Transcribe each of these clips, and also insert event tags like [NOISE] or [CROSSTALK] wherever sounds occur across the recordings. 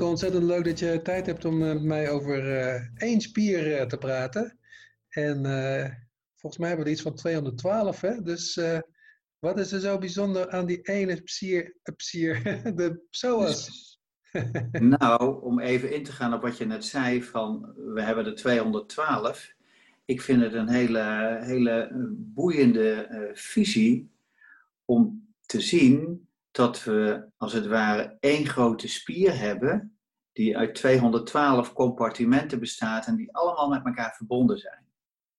Ontzettend leuk dat je tijd hebt om eh, met mij over eh, één spier eh, te praten. En volgens mij hebben we iets van 212, hè? Dus wat is er zo bijzonder aan die ene spier [LAUGHS] de psoas? nou, om even in te gaan op wat je net zei, van we hebben de 212. Ik vind het een hele, hele boeiende visie om te zien dat we als het ware één grote spier hebben, die uit 212 compartimenten bestaat en die allemaal met elkaar verbonden zijn.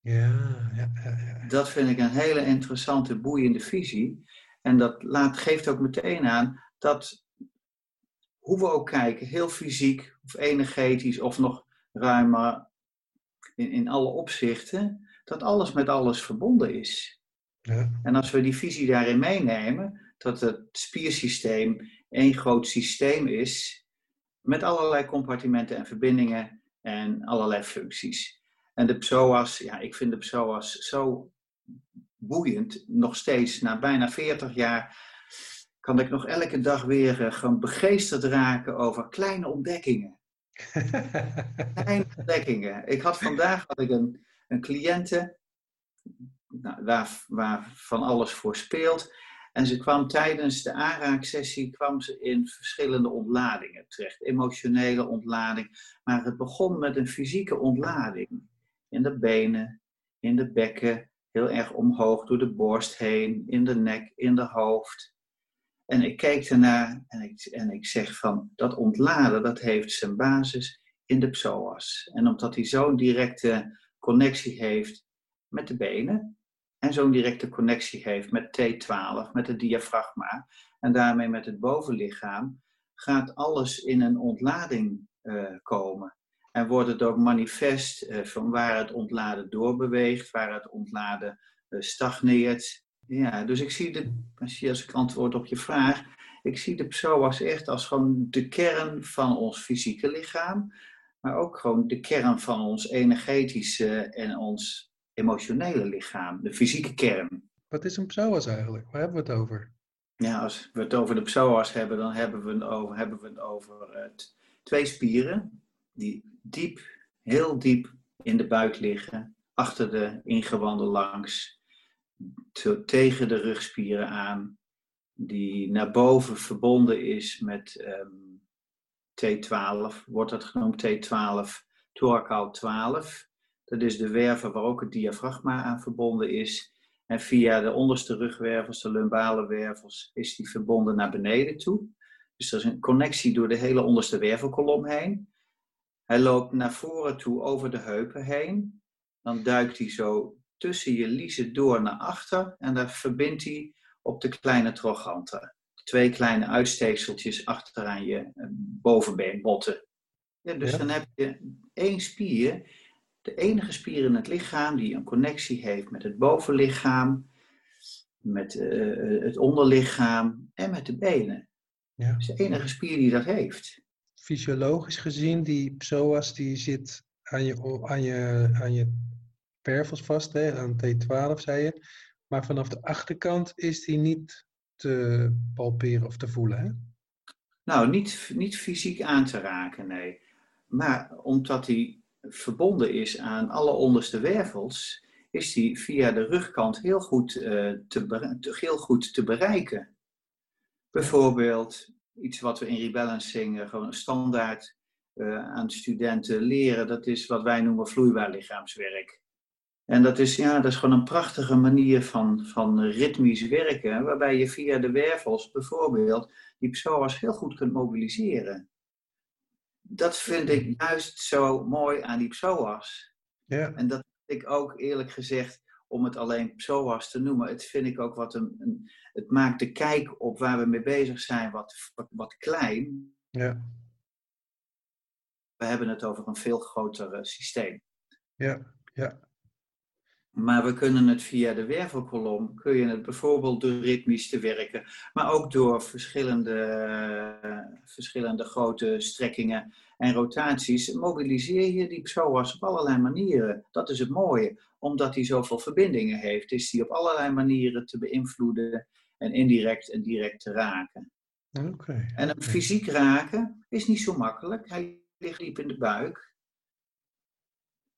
Ja, ja, ja, Dat vind ik een hele interessante, boeiende visie. En dat laat, geeft ook meteen aan dat, hoe we ook kijken, heel fysiek of energetisch of nog ruimer in, in alle opzichten, dat alles met alles verbonden is. Ja. En als we die visie daarin meenemen, dat het spiersysteem één groot systeem is met allerlei compartimenten en verbindingen en allerlei functies. En de psoas, ja, ik vind de psoas zo boeiend, nog steeds, na bijna 40 jaar, kan ik nog elke dag weer uh, gewoon begeesterd raken over kleine ontdekkingen. [LAUGHS] kleine ontdekkingen. Ik had vandaag had ik een, een cliënte nou, waar, waar van alles voor speelt. En ze kwam tijdens de aanraaksessie kwam ze in verschillende ontladingen terecht. Emotionele ontlading. Maar het begon met een fysieke ontlading. In de benen, in de bekken, heel erg omhoog door de borst heen, in de nek, in de hoofd. En ik keek ernaar en ik, en ik zeg van dat ontladen, dat heeft zijn basis in de psoas. En omdat hij zo'n directe connectie heeft met de benen, en zo'n directe connectie heeft met T12, met het diafragma en daarmee met het bovenlichaam, gaat alles in een ontlading uh, komen. En wordt het ook manifest uh, van waar het ontladen doorbeweegt, waar het ontladen uh, stagneert. Ja, dus ik zie de, als ik antwoord op je vraag, ik zie de psoas echt als gewoon de kern van ons fysieke lichaam, maar ook gewoon de kern van ons energetische en ons emotionele lichaam, de fysieke kern. Wat is een psoas eigenlijk? Waar hebben we het over? Ja, als we het over de psoas hebben, dan hebben we het over, hebben we het over uh, twee spieren die diep, heel diep in de buik liggen, achter de ingewanden langs, te, tegen de rugspieren aan, die naar boven verbonden is met um, T12, wordt dat genoemd T12, thoracal 12. Dat is de wervel waar ook het diafragma aan verbonden is. En via de onderste rugwervels, de lumbale wervels, is die verbonden naar beneden toe. Dus er is een connectie door de hele onderste wervelkolom heen. Hij loopt naar voren toe over de heupen heen. Dan duikt hij zo tussen je liezen door naar achter. En daar verbindt hij op de kleine trochanter. Twee kleine uitsteekseltjes achteraan je eh, bovenbeenbotten. Ja, dus dan heb je één spier de enige spier in het lichaam die een connectie heeft met het bovenlichaam, met uh, het onderlichaam en met de benen. Ja. Dat is de enige spier die dat heeft. Fysiologisch gezien, die psoas die zit aan je, aan je, aan je pervels vast, hè, aan T12 zei je. Maar vanaf de achterkant is die niet te palperen of te voelen, hè? Nou, niet, niet fysiek aan te raken, nee. Maar omdat die verbonden is aan alle onderste wervels, is die via de rugkant heel goed, uh, te, heel goed te bereiken. Bijvoorbeeld iets wat we in rebalancing uh, gewoon standaard uh, aan studenten leren, dat is wat wij noemen vloeibaar lichaamswerk. En dat is, ja, dat is gewoon een prachtige manier van, van ritmisch werken, waarbij je via de wervels bijvoorbeeld die psoas heel goed kunt mobiliseren dat vind ik juist zo mooi aan die psoas. Ja. En dat vind ik ook eerlijk gezegd om het alleen psoas te noemen. Het vind ik ook wat een, een het maakt de kijk op waar we mee bezig zijn wat, wat, wat klein. Ja. We hebben het over een veel groter eh, systeem. Ja, ja. Maar we kunnen het via de wervelkolom, kun je het bijvoorbeeld door ritmisch te werken, maar ook door verschillende, verschillende grote strekkingen en rotaties, mobiliseer je die psoas op allerlei manieren. Dat is het mooie. Omdat hij zoveel verbindingen heeft, is hij op allerlei manieren te beïnvloeden en indirect en direct te raken. Oké. En hem fysiek raken is niet zo makkelijk. Hij ligt diep in de buik.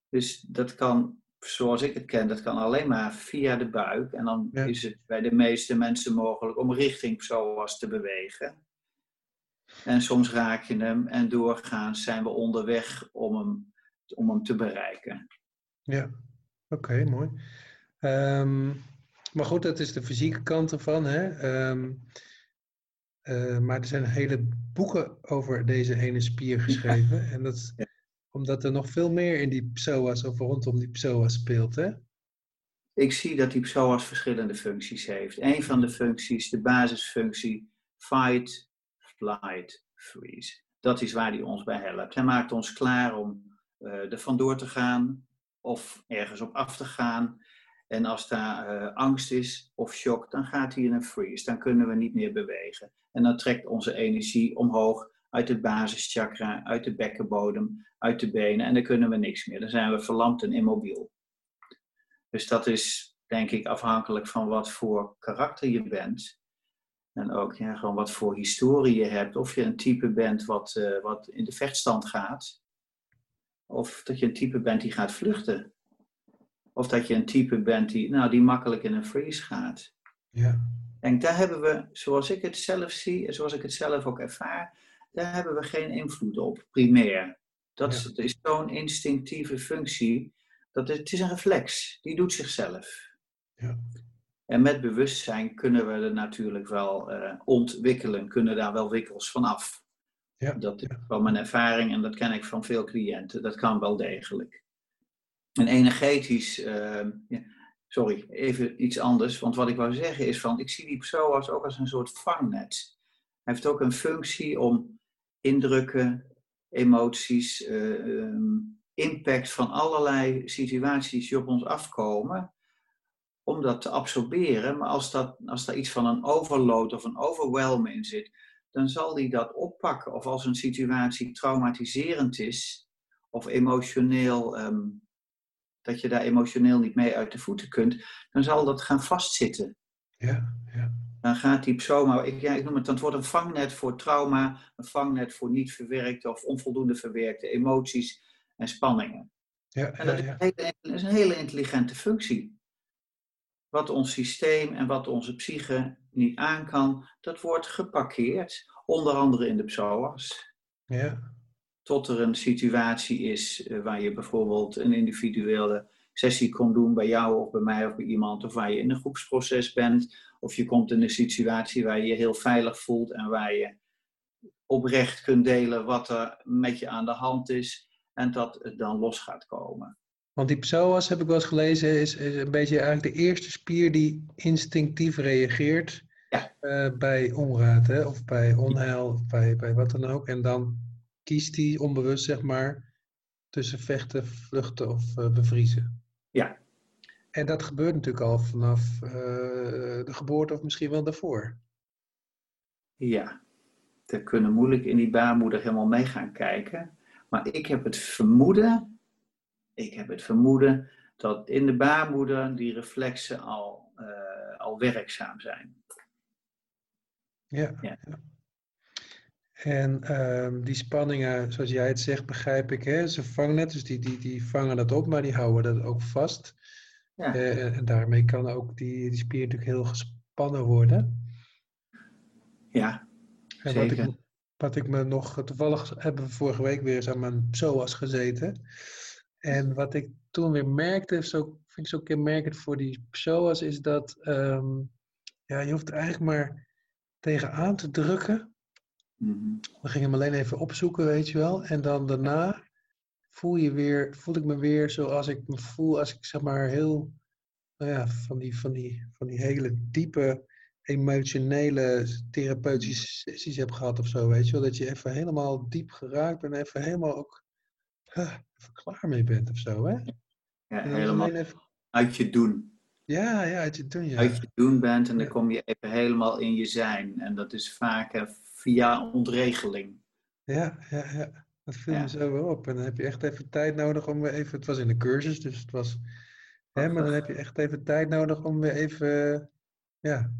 Dus dat kan, zoals ik het ken, dat kan alleen maar via de buik. En dan Ja. is het bij de meeste mensen mogelijk om richting psoas te bewegen. En soms raak je hem en doorgaans zijn we onderweg om hem, om hem te bereiken. Ja, oké, mooi. Ehm, maar goed, dat is de fysieke kant ervan. Hè? Ehm, eh, maar er zijn hele boeken over deze ene spier geschreven. [LAUGHS] En dat. Omdat er nog veel meer in die psoas of rondom die psoas speelt. Hè? Ik zie dat die psoas verschillende functies heeft. Een van de functies, de basisfunctie, fight, flight, freeze. Dat is waar hij ons bij helpt. Hij maakt ons klaar om eh er vandoor te gaan of ergens op af te gaan. En als daar eh, angst is of shock, dan gaat hij in een freeze. Dan kunnen we niet meer bewegen. En dan trekt onze energie omhoog uit het basischakra, uit de bekkenbodem, uit de benen. En dan kunnen we niks meer. Dan zijn we verlamd en immobiel. Dus dat is denk ik afhankelijk van wat voor karakter je bent. En ook ja, gewoon wat voor historie je hebt. Of je een type bent wat, eh, wat in de vechtstand gaat. Of dat je een type bent die gaat vluchten. Of dat je een type bent die, nou, die makkelijk in een freeze gaat. Ja, En daar hebben we, zoals ik het zelf zie en zoals ik het zelf ook ervaar, daar hebben we geen invloed op, primair. Dat is, is zo'n instinctieve functie. Dat het, het is een reflex, die doet zichzelf. Ja. En met bewustzijn kunnen we er natuurlijk wel eh, ontwikkelen, kunnen daar wel wikkels van af. Ja, Dat is van mijn ervaring en dat ken ik van veel cliënten. Dat kan wel degelijk. En energetisch, eh, ja, sorry, even iets anders. Want wat ik wou zeggen is van, ik zie die psoas ook als een soort vangnet. Hij heeft ook een functie om indrukken, emoties, eh, ehm, impact van allerlei situaties die op ons afkomen, om dat te absorberen. Maar als, dat, als daar iets van een overload of een overwhelm in zit, dan zal die dat oppakken. Of als een situatie traumatiserend is, of emotioneel, ehm, dat je daar emotioneel niet mee uit de voeten kunt, dan zal dat gaan vastzitten. ja, ja. Dan gaat die psoma, ik, ja, ik noem het, dan wordt een vangnet voor trauma, een vangnet voor niet verwerkte of onvoldoende verwerkte emoties en spanningen. ja, En ja, dat is, een hele, dat is een hele intelligente functie. Wat ons systeem en wat onze psyche niet aan kan, dat wordt geparkeerd. Onder andere in de psoas. ja. Tot er een situatie is eh, waar je bijvoorbeeld een individuele sessie kon doen bij jou of bij mij of bij iemand. Of waar je in een groepsproces bent. Of je komt in een situatie waar je je heel veilig voelt en waar je oprecht kunt delen wat er met je aan de hand is. En dat het dan los gaat komen. Want die psoas, heb ik wel eens gelezen, is, is een beetje eigenlijk de eerste spier die instinctief reageert Ja. eh, bij onraad, hè? of bij onheil, of bij, bij wat dan ook. En dan kiest hij onbewust, zeg maar, tussen vechten, vluchten of eh, bevriezen. Ja. En dat gebeurt natuurlijk al vanaf eh, de geboorte of misschien wel daarvoor. Ja, we kunnen moeilijk in die baarmoeder helemaal mee gaan kijken. Maar ik heb het vermoeden, ik heb het vermoeden dat in de baarmoeder die reflexen al, eh, al werkzaam zijn. Ja. Ja. En ehm, die spanningen, zoals jij het zegt, begrijp ik, hè? ze vangen het, dus die, die, die vangen dat op, maar die houden dat ook vast. Ja. Eh, en daarmee kan ook die, die spier natuurlijk heel gespannen worden. Ja, En wat ik, Zeker. wat ik me nog, toevallig hebben we vorige week weer eens aan mijn psoas gezeten. En wat ik toen weer merkte, zo, vind ik zo kenmerkend voor die psoas, is dat ehm, ja, je hoeft er eigenlijk maar tegenaan te drukken. Mhm. Dan ging ik hem alleen even opzoeken, weet je wel. En dan daarna voel, je weer, voel ik me weer zoals ik me voel als ik zeg maar heel nou ja, van, die, van, die, van die hele diepe emotionele therapeutische sessies hebt gehad of zo, weet je wel. Dat je even helemaal diep geraakt bent en even helemaal ook huh, even klaar mee bent of zo, hè? Ja, helemaal even... uit je doen. Ja, ja, uit je doen, ja. Uit je doen bent en dan kom je even helemaal in je zijn. En dat is vaak via ontregeling. Ja, ja, ja. Dat viel me zo wel op. En dan heb je echt even tijd nodig om weer even... Het was in de cursus, dus het was... Hè, maar dan heb je echt even tijd nodig om weer even... Ja,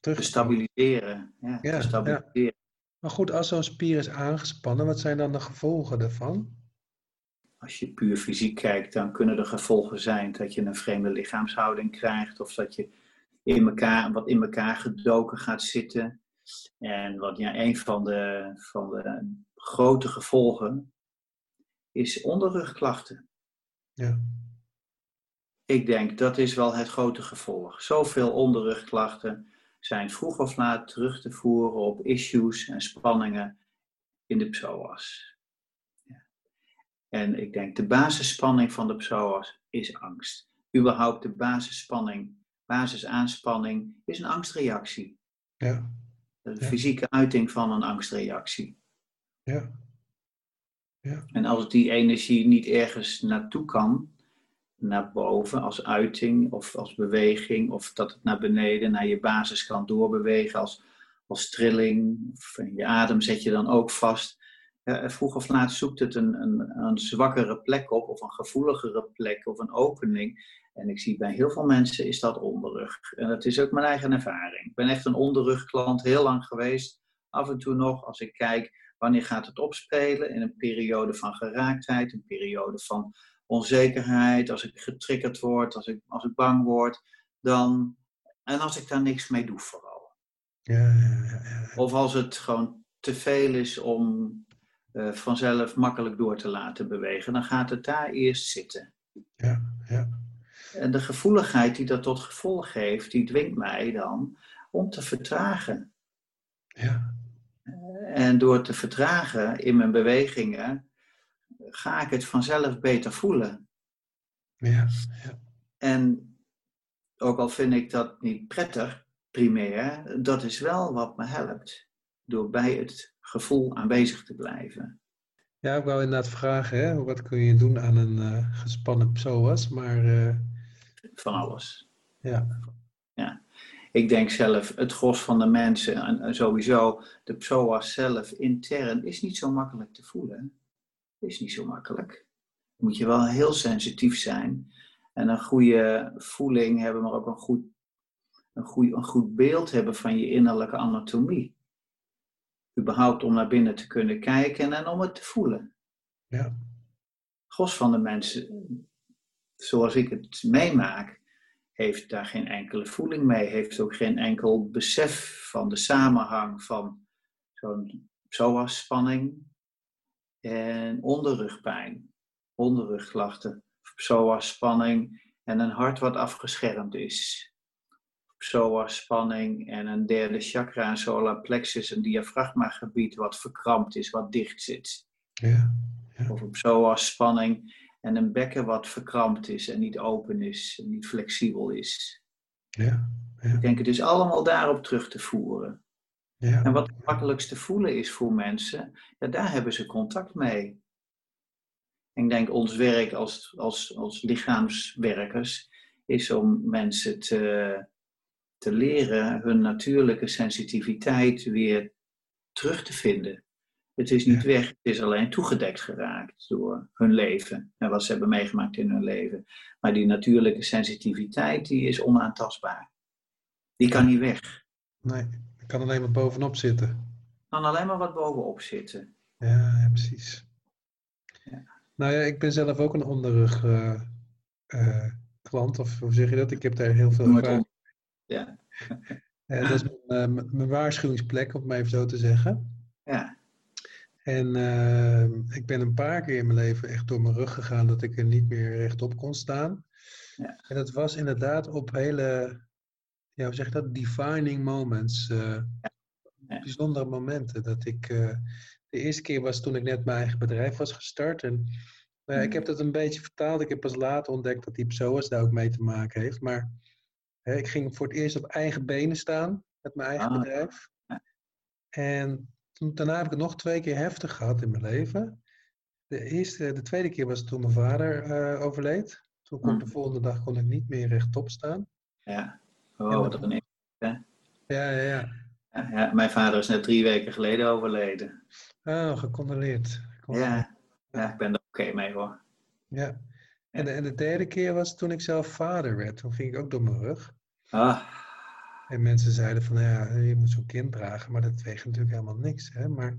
terug te stabiliseren. Ja, ja, te stabiliseren. Ja. Maar goed, als zo'n spier is aangespannen, wat zijn dan de gevolgen daarvan? Als je puur fysiek kijkt, dan kunnen de gevolgen zijn dat je een vreemde lichaamshouding krijgt of dat je in elkaar, wat in elkaar gedoken gaat zitten. En wat ja, een van de, van de grote gevolgen is onderrugklachten. Ja. Ik denk dat is wel het grote gevolg. Zoveel onderrugklachten zijn vroeg of laat terug te voeren op issues en spanningen in de psoas. Ja. En ik denk de basisspanning van de psoas is angst. Überhaupt de basisspanning, basisaanspanning is een angstreactie. Ja. De fysieke uiting van een angstreactie. Ja. ja. En als die energie niet ergens naartoe kan, naar boven als uiting of als beweging, of dat het naar beneden, naar je basis kan doorbewegen als, als trilling. Of je adem zet je dan ook vast. Uh, vroeg of laat zoekt het een, een, een zwakkere plek op, of een gevoeligere plek, of een opening. En ik zie bij heel veel mensen is dat onderrug. En dat is ook mijn eigen ervaring. Ik ben echt een onderrugklant, heel lang geweest. Af en toe nog, als ik kijk wanneer gaat het opspelen, in een periode van geraaktheid, een periode van onzekerheid, als ik getriggerd word, als ik, als ik bang word, dan. En als ik daar niks mee doe, vooral. Ja, ja, ja, of als het gewoon te veel is om uh, vanzelf makkelijk door te laten bewegen, dan gaat het daar eerst zitten. Ja, ja. En de gevoeligheid die dat tot gevolg heeft, die dwingt mij dan om te vertragen. Ja. En door te vertragen in mijn bewegingen, ga ik het vanzelf beter voelen. Ja, ja. En ook al vind ik dat niet prettig, primair, dat is wel wat me helpt. Door bij het gevoel aanwezig te blijven. Ja, ik wou inderdaad vragen, hè? wat kun je doen aan een uh, gespannen psoas, maar... Uh... Van alles. Ja. ja. Ik denk zelf, het gros van de mensen, en sowieso de psoas zelf intern, is niet zo makkelijk te voelen is niet zo makkelijk. Moet je wel heel sensitief zijn en een goede voeling hebben, maar ook een goed, een goed, een goed beeld hebben van je innerlijke anatomie. Überhaupt om naar binnen te kunnen kijken en om het te voelen. Ja. Gos van de mensen, zoals ik het meemaak, heeft daar geen enkele voeling mee, heeft ook geen enkel besef van de samenhang van zo'n psoas-spanning en onderrugpijn, onderrugklachten, psoas-spanning en een hart wat afgeschermd is. Psoas-spanning en een derde chakra, een solar plexus, een diafragmagebied wat verkrampt is, wat dicht zit. Ja, ja. Of een psoas-spanning en een bekken wat verkrampt is en niet open is, en niet flexibel is. Ja, ja. Ik denk het is allemaal daarop terug te voeren. Ja. En wat het makkelijkst te voelen is voor mensen, ja, daar hebben ze contact mee. En ik denk ons werk als, als, als lichaamswerkers is om mensen te, te leren hun natuurlijke sensitiviteit weer terug te vinden. Het is niet weg, het is alleen toegedekt geraakt door hun leven en wat ze hebben meegemaakt in hun leven. Maar die natuurlijke sensitiviteit, die is onaantastbaar. Die kan niet weg. Nee kan alleen maar bovenop zitten. Kan alleen maar wat bovenop zitten. Ja, ja precies. Ja. Nou ja, ik ben zelf ook een onderrug uh, uh, klant, of hoe zeg je dat? Ik heb daar heel veel ervaring. Ja. Uh, dat is mijn, mijn, waarschuwingsplek, om het maar even zo te zeggen. Ja. En ik ben een paar keer in mijn leven echt door mijn rug gegaan dat ik er niet meer rechtop kon staan. Ja. En dat was inderdaad op hele ja, hoe zeg je dat? Defining moments. Uh, Bijzondere momenten. Dat ik, de eerste keer was toen ik net mijn eigen bedrijf was gestart. En ja, ik heb dat een beetje vertaald. Ik heb pas later ontdekt dat die psoas daar ook mee te maken heeft. Maar ik ging voor het eerst op eigen benen staan met mijn eigen Ah. bedrijf. Ja. En toen, daarna heb ik het nog twee keer heftig gehad in mijn leven. De, eerste, de tweede keer was toen mijn vader eh, overleed. Toen kon ik de volgende dag kon ik niet meer rechtop staan. Ja. Oh, wat een Ja, ja, ja. ja, ja, Mijn vader is net drie weken geleden overleden. Oh, gecondoleerd. Gecondoleerd. Ja, ja ik ben er oké mee hoor. Ja. En, de, en de derde keer was toen ik zelf vader werd. Toen ging ik ook door mijn rug. Ah, En mensen zeiden van, ja, je moet zo'n kind dragen. Maar dat weegt natuurlijk helemaal niks. Hè? Maar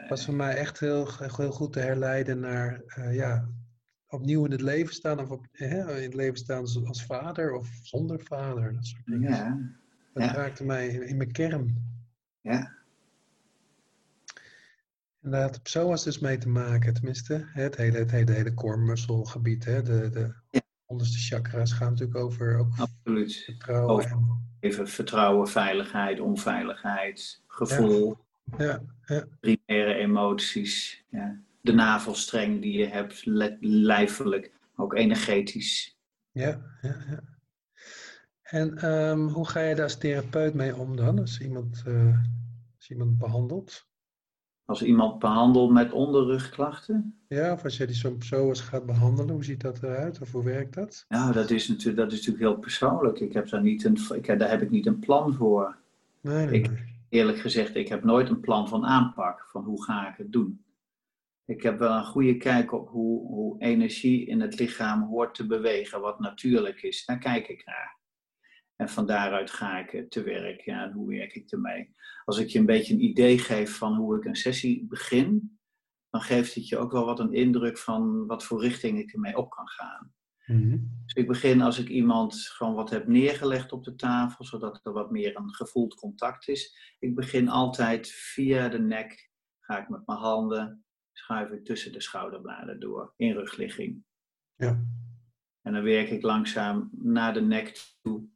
het was voor mij echt heel, heel goed te herleiden naar, eh, ja, opnieuw in het leven staan. Of op, hè, in het leven staan als, als vader of zonder vader. Dat soort dingen. ja, Dat ja. raakte mij in, in mijn kern. ja, En daar had psoas dus mee te maken, tenminste. Het hele, het hele, hele core-muscle-gebied. Hè? De, de Ja. onderste chakra's gaan natuurlijk over ook absoluut. vertrouwen. Over- En, Even vertrouwen, veiligheid, onveiligheid, gevoel, ja, ja, primaire emoties. Ja. De navelstreng die je hebt, le- lijfelijk, ook energetisch. ja, ja, ja. En ehm, hoe ga je daar als therapeut mee om dan? Als iemand, eh, als iemand behandelt? Als iemand behandelt met onderrugklachten, Ja, of als je die zo'n psoas gaat behandelen, hoe ziet dat eruit? Of hoe werkt dat? nou, dat is, natuurlijk, dat is natuurlijk heel persoonlijk. Ik heb daar, niet een, ik, heb- daar heb ik niet een plan voor. Nee, nee, Ik-. Eerlijk gezegd, ik heb nooit een plan van aanpak, van hoe ga ik het doen. Ik heb wel een goede kijk op hoe, hoe energie in het lichaam hoort te bewegen, wat natuurlijk is. Daar kijk ik naar. En van daaruit ga ik eh, te werk. Ja, en hoe werk ik ermee? Als ik je een beetje een idee geef van hoe ik een sessie begin, dan geeft het je ook wel wat een indruk van wat voor richting ik ermee op kan gaan. Mhm. Dus ik begin als ik iemand gewoon wat heb neergelegd op de tafel, zodat er wat meer een gevoeld contact is. Ik begin altijd via de nek, ga ik met mijn handen, schuif ik tussen de schouderbladen door, in rugligging. Ja. En dan werk ik langzaam naar de nek toe,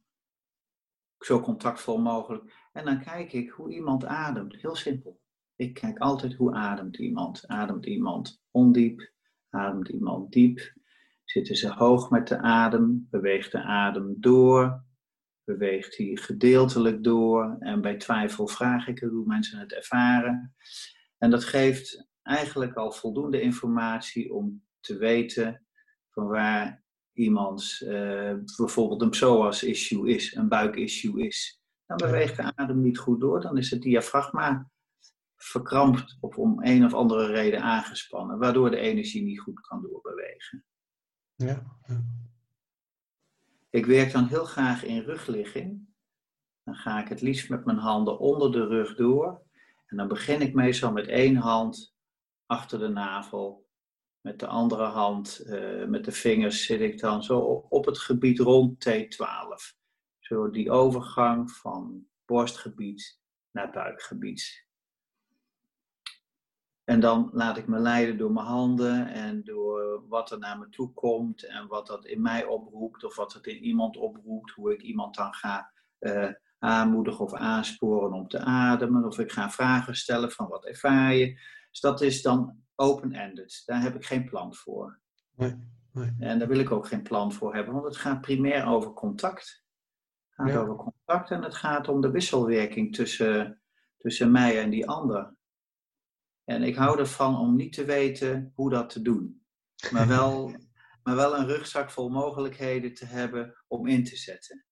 zo contactvol mogelijk. En dan kijk ik hoe iemand ademt, heel simpel. Ik kijk altijd hoe ademt iemand. Ademt iemand ondiep? Ademt iemand diep? Zitten ze hoog met de adem? Beweegt de adem door? Beweegt hij gedeeltelijk door? En bij twijfel vraag ik hoe mensen het ervaren. En dat geeft eigenlijk al voldoende informatie om te weten van waar iemands eh, bijvoorbeeld een psoas-issue is, een buik-issue is. Dan beweegt de adem niet goed door, dan is het diafragma verkrampt of om een of andere reden aangespannen, waardoor de energie niet goed kan doorbewegen. Ja. ja. Ik werk dan heel graag in rugligging. Dan ga ik het liefst met mijn handen onder de rug door. En dan begin ik meestal met één hand achter de navel. Met de andere hand, eh, met de vingers, zit ik dan zo op het gebied rond T12. Zo die overgang van borstgebied naar buikgebied. En dan laat ik me leiden door mijn handen en door wat er naar me toe komt en wat dat in mij oproept of wat het in iemand oproept, hoe ik iemand dan ga eh, aanmoedigen of aansporen om te ademen of ik ga vragen stellen van wat ervaar je. Dus dat is dan open-ended. Daar heb ik geen plan voor. Nee, nee. En daar wil ik ook geen plan voor hebben, want het gaat primair over contact. Het gaat Ja. over contact en het gaat om de wisselwerking tussen, tussen mij en die ander. En ik hou ervan om niet te weten hoe dat te doen. Maar [LAUGHS] wel, maar wel een rugzak vol mogelijkheden te hebben om in te zetten.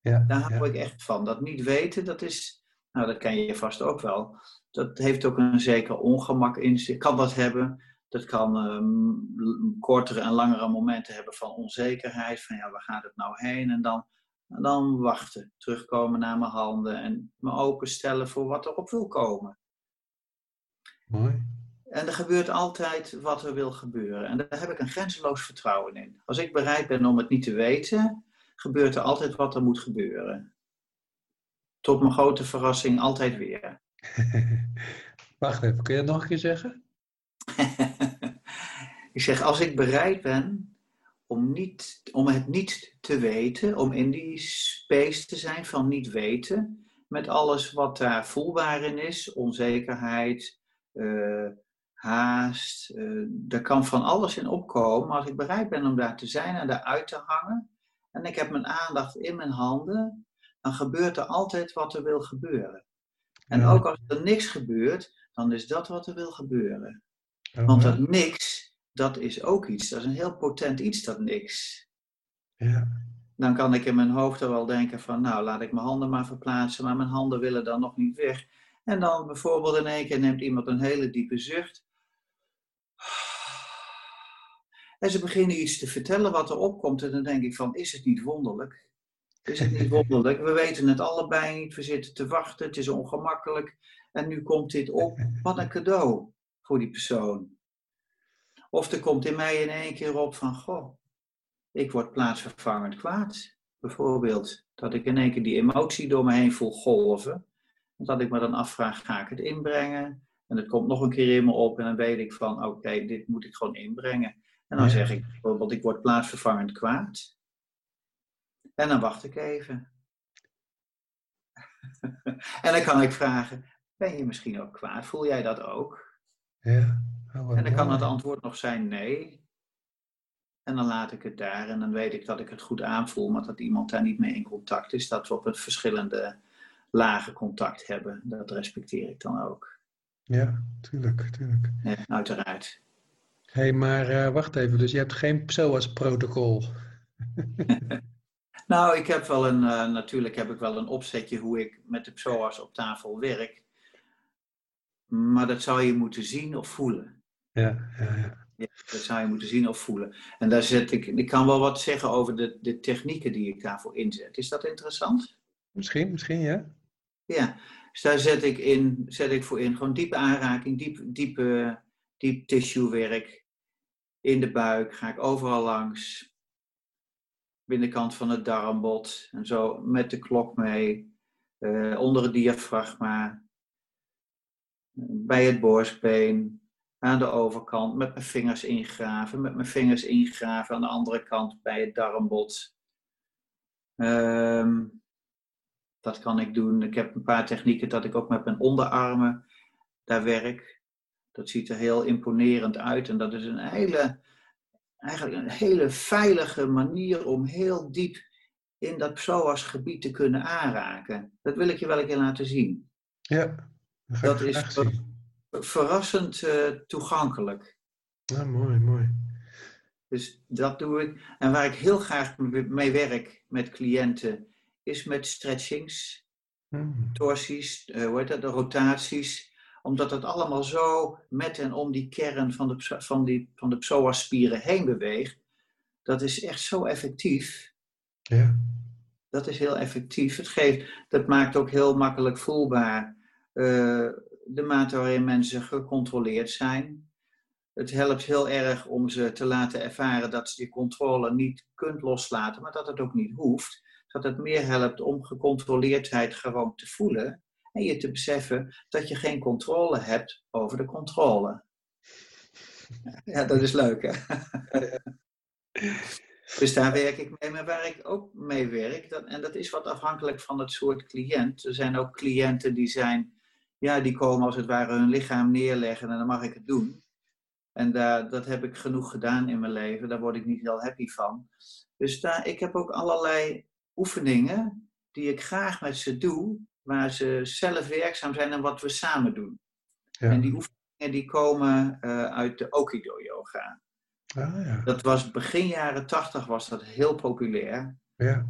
Ja, Daar hou ja. ik echt van. Dat niet weten, dat is, nou dat ken je vast ook wel. Dat heeft ook een zeker ongemak in zich. Kan dat hebben. Dat kan ehm, kortere en langere momenten hebben van onzekerheid. Van ja, waar gaat het nou heen? En dan, en dan wachten. Terugkomen naar mijn handen. En me openstellen voor wat er op wil komen. Mooi. En er gebeurt altijd wat er wil gebeuren. En daar heb ik een grenzeloos vertrouwen in. Als ik bereid ben om het niet te weten, gebeurt er altijd wat er moet gebeuren. Tot mijn grote verrassing altijd weer. [LAUGHS] Wacht even, kun je dat nog een keer zeggen? [LAUGHS] ik zeg, als ik bereid ben om, niet, om het niet te weten, om in die space te zijn van niet weten, met alles wat daar voelbaar in is, onzekerheid, eh, haast. Uh, er kan van alles in opkomen. Maar als ik bereid ben om daar te zijn en daar uit te hangen. En ik heb mijn aandacht in mijn handen. Dan gebeurt er altijd wat er wil gebeuren. En ook als er niks gebeurt, dan is dat wat er wil gebeuren. Oh, Want dat niks, dat is ook iets. Dat is een heel potent iets, dat niks. Ja. Dan kan ik in mijn hoofd er wel denken van, nou, laat ik mijn handen maar verplaatsen, maar mijn handen willen dan nog niet weg. En dan bijvoorbeeld in één keer neemt iemand een hele diepe zucht. En ze beginnen iets te vertellen wat er opkomt. En dan denk ik van, is het niet wonderlijk? Is het niet wonderlijk? We weten het allebei niet. We zitten te wachten. Het is ongemakkelijk. En nu komt dit op. Wat een cadeau voor die persoon. Of er komt in mij in één keer op van, goh, ik word plaatsvervangend kwaad. Bijvoorbeeld, dat ik in één keer die emotie door me heen voel golven. Dat ik me dan afvraag, ga ik het inbrengen? En het komt nog een keer in me op en dan weet ik van, oké, dit moet ik gewoon inbrengen. En dan zeg ik bijvoorbeeld, ik word plaatsvervangend kwaad. En dan wacht ik even. [LAUGHS] en dan kan ik vragen, ben je misschien ook kwaad? Voel jij dat ook? Ja. Oh, en dan kan het antwoord nog zijn nee. En dan laat ik het daar en dan weet ik dat ik het goed aanvoel, maar dat iemand daar niet mee in contact is. Dat we op een verschillende lage contact hebben. Dat respecteer ik dan ook. Ja, tuurlijk, tuurlijk. Ja, uiteraard. Hé, hey, maar uh, wacht even, dus je hebt geen PSOAS-protocol? [LAUGHS] nou, ik heb wel een, uh, natuurlijk heb ik wel een opzetje hoe ik met de PSOAS op tafel werk. Maar dat zou je moeten zien of voelen. Ja, ja, ja. ja dat zou je moeten zien of voelen. En daar zet ik, ik kan wel wat zeggen over de, de technieken die ik daarvoor inzet. Is dat interessant? Misschien, misschien ja. Ja, dus daar zet ik, in, zet ik voor in. Gewoon diepe aanraking, diep, diepe, diep tissuewerk. In de buik ga ik overal langs. Binnenkant van het darmbod. En zo met de klok mee. Uh, onder het diafragma. Bij het borstbeen. Aan de overkant. Met mijn vingers ingraven. Met mijn vingers ingraven. Aan de andere kant bij het darmbod. Um, dat kan ik doen. Ik heb een paar technieken dat ik ook met mijn onderarmen daar werk. Dat ziet er heel imponerend uit. En dat is een hele, eigenlijk een hele veilige manier om heel diep in dat psoasgebied te kunnen aanraken. Dat wil ik je wel een keer laten zien. Ja, dat, dat is verrassend uh, toegankelijk. Ja, mooi, mooi. Dus dat doe ik. En waar ik heel graag mee werk met cliënten, is met stretchings, hmm. torsies, uh, hoe heet dat, de rotaties. Omdat het allemaal zo met en om die kern van de, van die, van de psoas-spieren heen beweegt. Dat is echt zo effectief. Ja. Dat is heel effectief. Het geeft, dat maakt ook heel makkelijk voelbaar uh, de mate waarin mensen gecontroleerd zijn. Het helpt heel erg om ze te laten ervaren dat ze die controle niet kunt loslaten, maar dat het ook niet hoeft dat het meer helpt om gecontroleerdheid gewoon te voelen en je te beseffen dat je geen controle hebt over de controle. Ja, dat is leuk hè. [LAUGHS] Dus daar werk ik mee, maar waar ik ook mee werk, dat, en dat is wat afhankelijk van het soort cliënt. Er zijn ook cliënten die zijn, ja, die komen als het ware hun lichaam neerleggen en dan mag ik het doen. En daar, dat heb ik genoeg gedaan in mijn leven, daar word ik niet heel happy van. Dus daar, ik heb ook allerlei oefeningen die ik graag met ze doe, waar ze zelf werkzaam zijn en wat we samen doen. Ja. En die oefeningen die komen uh, uit de Okido yoga. Ah, ja. Dat was begin jaren 80 was dat heel populair. Ja.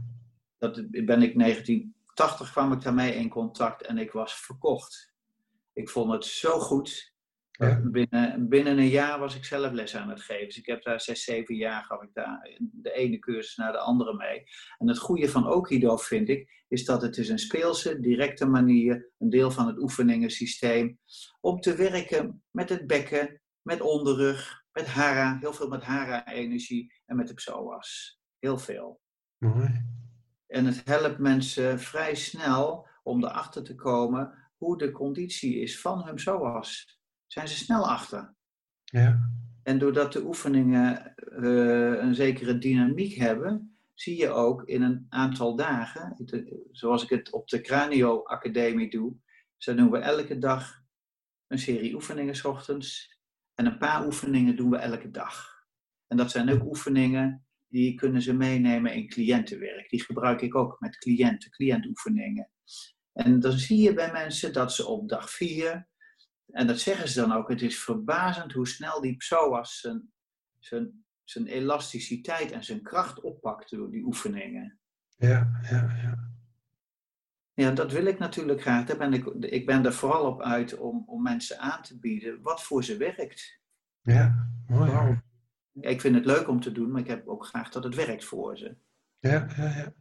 Dat ben ik 1980 kwam ik daarmee in contact en ik was verkocht. Ik vond het zo goed. Binnen, binnen een jaar was ik zelf les aan het geven. Dus ik heb daar zes, zeven jaar gaf ik daar de ene cursus naar de andere mee. En het goede van Okido vind ik, is dat het is een speelse, directe manier, een deel van het oefeningensysteem, om te werken met het bekken, met onderrug, met hara, heel veel met hara-energie en met de psoas. Heel veel. Mooi. En het helpt mensen vrij snel om erachter te komen hoe de conditie is van hun psoas zijn ze snel achter. Ja. En doordat de oefeningen uh, een zekere dynamiek hebben, zie je ook in een aantal dagen, zoals ik het op de Cranio Academie doe, zo doen we elke dag een serie oefeningen s ochtends En een paar oefeningen doen we elke dag. En dat zijn ook oefeningen die kunnen ze meenemen in cliëntenwerk. Die gebruik ik ook met cliënten, cliëntoefeningen. En dan zie je bij mensen dat ze op dag vier, en dat zeggen ze dan ook, het is verbazend hoe snel die psoas zijn, zijn, zijn elasticiteit en zijn kracht oppakt door die oefeningen. Ja, ja, ja. Ja, dat wil ik natuurlijk graag. Daar ben ik, ik ben er vooral op uit om, om mensen aan te bieden wat voor ze werkt. Ja, mooi. Ik vind het leuk om te doen, maar ik heb ook graag dat het werkt voor ze. Ja, ja, ja.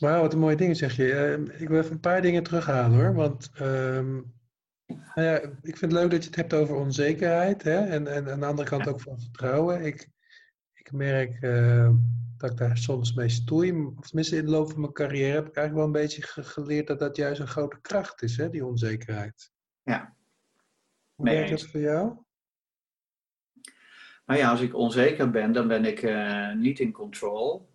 Wauw, wat een mooie dingen zeg je. Ehm, ik wil even een paar dingen terughalen hoor. Want ehm, nou ja, ik vind het leuk dat je het hebt over onzekerheid. Hè? En, en aan de andere kant ook van vertrouwen. Ik, ik merk ehm, dat ik daar soms mee stoei. Of tenminste in de loop van mijn carrière heb ik eigenlijk wel een beetje geleerd dat dat juist een grote kracht is, hè? die onzekerheid. Ja. Hoe werkt dat voor jou? Nou ja, als ik onzeker ben, dan ben ik uh, niet in control.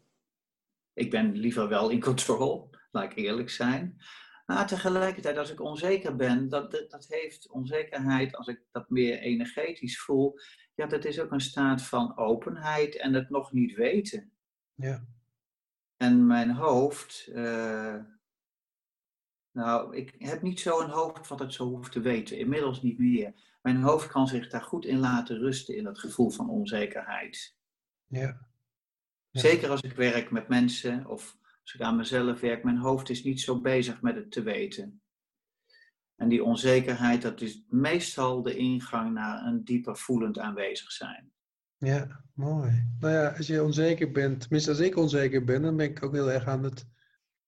Ik ben liever wel in control, laat ik eerlijk zijn. Maar tegelijkertijd, als ik onzeker ben, dat, dat, heeft onzekerheid, als ik dat meer energetisch voel, ja, dat is ook een staat van openheid en het nog niet weten. Ja. En mijn hoofd, uh, nou, ik heb niet zo een hoofd wat het zo hoeft te weten, inmiddels niet meer. Mijn hoofd kan zich daar goed in laten rusten, in dat gevoel van onzekerheid. Ja. Zeker als ik werk met mensen of als ik aan mezelf werk, mijn hoofd is niet zo bezig met het te weten. En die onzekerheid, dat is meestal de ingang naar een dieper voelend aanwezig zijn. Ja, mooi. Nou ja, als je onzeker bent, tenminste als ik onzeker ben, dan ben ik ook heel erg aan het